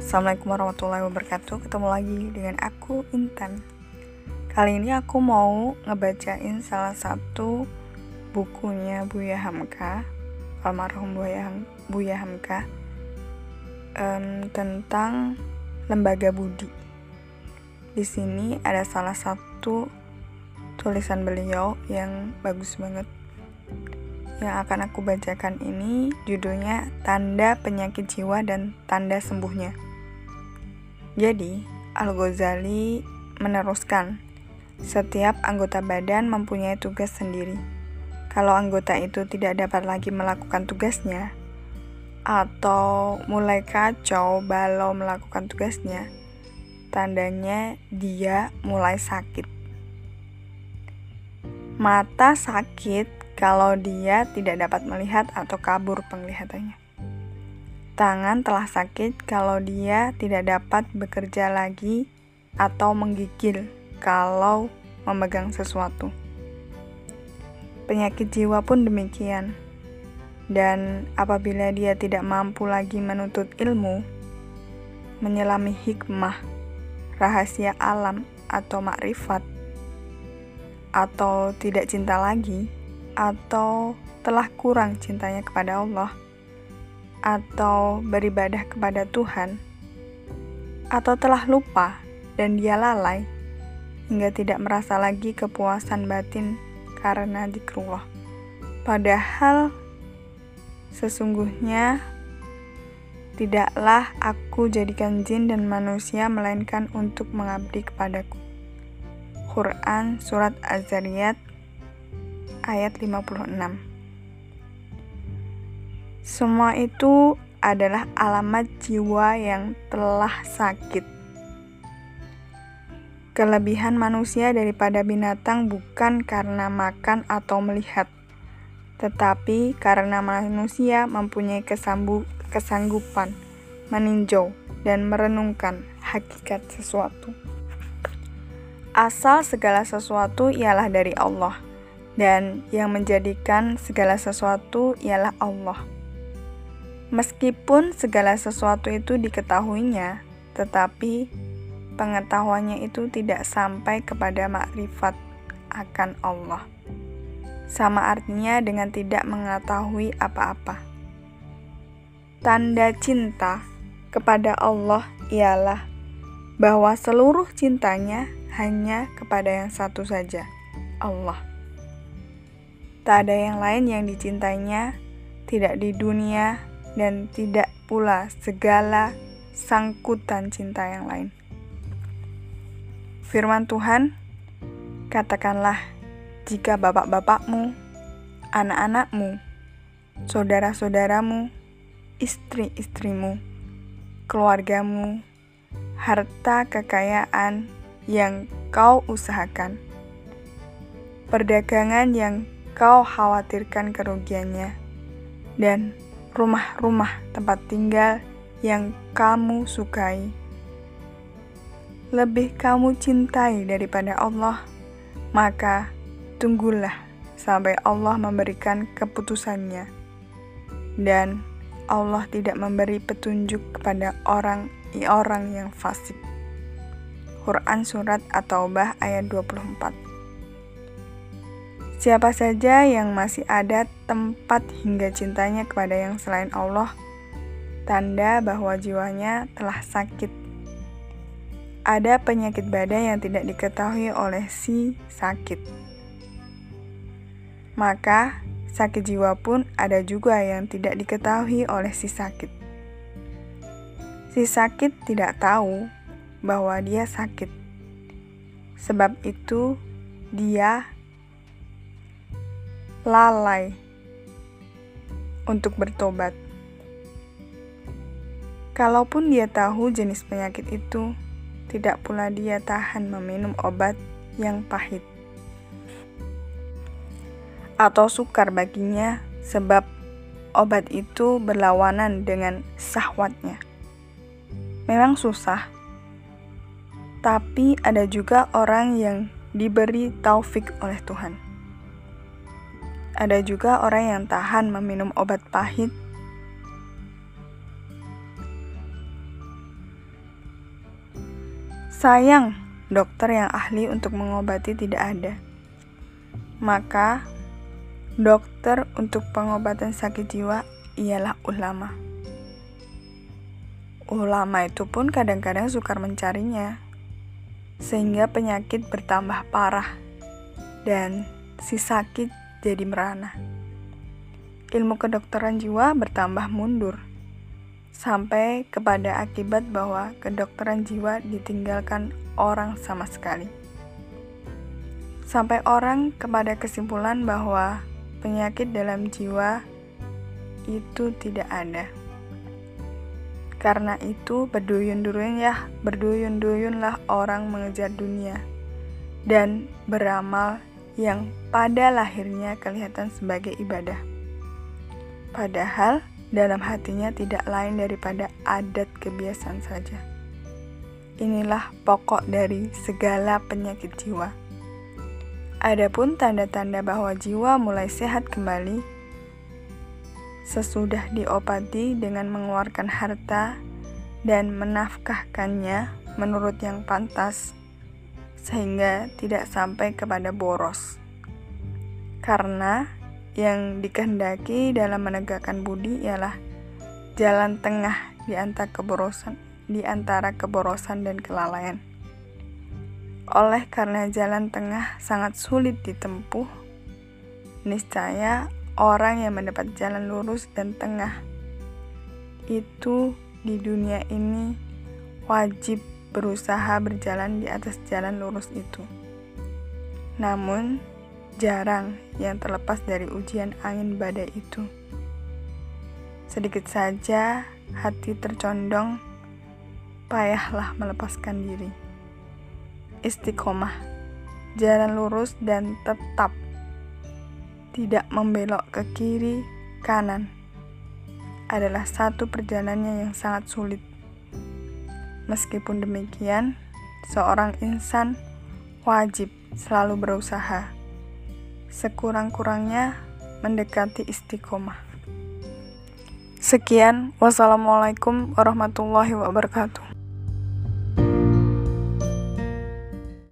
Assalamualaikum warahmatullahi wabarakatuh. Ketemu lagi dengan aku Intan. Kali ini aku mau ngebacain salah satu bukunya Buya Hamka Almarhum Buya, Buya Hamka um, Tentang lembaga budi Di sini ada salah satu tulisan beliau yang bagus banget. Yang akan aku bacakan ini judulnya Tanda Penyakit Jiwa dan Tanda Sembuhnya. Jadi, Al-Ghazali meneruskan, setiap anggota badan mempunyai tugas sendiri. Kalau anggota itu tidak dapat lagi melakukan tugasnya, atau mulai kacau balau melakukan tugasnya, tandanya dia mulai sakit. Mata sakit kalau dia tidak dapat melihat atau kabur penglihatannya. Tangan telah sakit kalau dia tidak dapat bekerja lagi atau menggigil kalau memegang sesuatu. Penyakit jiwa pun demikian. Dan apabila dia tidak mampu lagi menuntut ilmu, menyelami hikmah, rahasia alam atau makrifat, atau tidak cinta lagi, atau telah kurang cintanya kepada Allah, atau beribadah kepada Tuhan, atau telah lupa dan dia lalai hingga tidak merasa lagi kepuasan batin karena dikrullah. Padahal sesungguhnya tidaklah aku jadikan jin dan manusia melainkan untuk mengabdi kepadaku. Quran Surat Az-Zariyat ayat 56. Semua itu adalah alamat jiwa yang telah sakit. Kelebihan manusia daripada binatang bukan karena makan atau melihat, tetapi karena manusia mempunyai kesambu, kesanggupan meninjau dan merenungkan hakikat sesuatu. Asal segala sesuatu ialah dari Allah dan yang menjadikan segala sesuatu ialah Allah. Meskipun segala sesuatu itu diketahuinya, tetapi pengetahuannya itu tidak sampai kepada makrifat akan Allah. Sama artinya dengan tidak mengetahui apa-apa. Tanda cinta kepada Allah ialah bahwa seluruh cintanya hanya kepada yang satu saja, Allah. Tak ada yang lain yang dicintainya, tidak di dunia, dan tidak pula segala sangkutan cinta yang lain. Firman Tuhan, katakanlah, jika bapak-bapakmu, anak-anakmu, saudara-saudaramu, istri-istrimu, keluargamu, harta kekayaan yang kau usahakan, perdagangan yang kau khawatirkan kerugiannya, dan rumah-rumah tempat tinggal yang kamu sukai. Lebih kamu cintai daripada Allah, maka tunggulah sampai Allah memberikan keputusannya. Dan Allah tidak memberi petunjuk kepada orang-orang yang fasik. Quran Surat At-Taubah ayat 24 Siapa saja yang masih ada tempat hingga cintanya kepada yang selain Allah, tanda bahwa jiwanya telah sakit. Ada penyakit badan yang tidak diketahui oleh si sakit. Maka, sakit jiwa pun ada juga yang tidak diketahui oleh si sakit. Si sakit tidak tahu bahwa dia sakit. Sebab itu, dia lalai untuk bertobat. Kalaupun dia tahu jenis penyakit itu, tidak pula dia tahan meminum obat yang pahit atau sukar baginya, sebab obat itu berlawanan dengan sahwatnya. Memang susah, tapi ada juga orang yang diberi taufik oleh Tuhan ada juga orang yang tahan meminum obat pahit Sayang, dokter yang ahli untuk mengobati tidak ada. Maka, dokter untuk pengobatan sakit jiwa ialah ulama. Ulama itu pun kadang-kadang sukar mencarinya, sehingga penyakit bertambah parah dan si sakit jadi merana. Ilmu kedokteran jiwa bertambah mundur sampai kepada akibat bahwa kedokteran jiwa ditinggalkan orang sama sekali. Sampai orang kepada kesimpulan bahwa penyakit dalam jiwa itu tidak ada. Karena itu berduyun-duyun ya, berduyun-duyunlah orang mengejar dunia dan beramal yang pada lahirnya kelihatan sebagai ibadah. Padahal dalam hatinya tidak lain daripada adat kebiasaan saja. Inilah pokok dari segala penyakit jiwa. Adapun tanda-tanda bahwa jiwa mulai sehat kembali sesudah diobati dengan mengeluarkan harta dan menafkahkannya menurut yang pantas, sehingga tidak sampai kepada boros. Karena yang dikehendaki dalam menegakkan budi ialah jalan tengah di antara keborosan, di antara keborosan dan kelalaian. Oleh karena jalan tengah sangat sulit ditempuh, niscaya orang yang mendapat jalan lurus dan tengah itu di dunia ini wajib berusaha berjalan di atas jalan lurus itu. Namun, jarang yang terlepas dari ujian angin badai itu. Sedikit saja hati tercondong, payahlah melepaskan diri. Istiqomah, jalan lurus dan tetap tidak membelok ke kiri kanan adalah satu perjalanan yang sangat sulit. Meskipun demikian, seorang insan wajib selalu berusaha, sekurang-kurangnya mendekati istiqomah. Sekian, wassalamualaikum warahmatullahi wabarakatuh.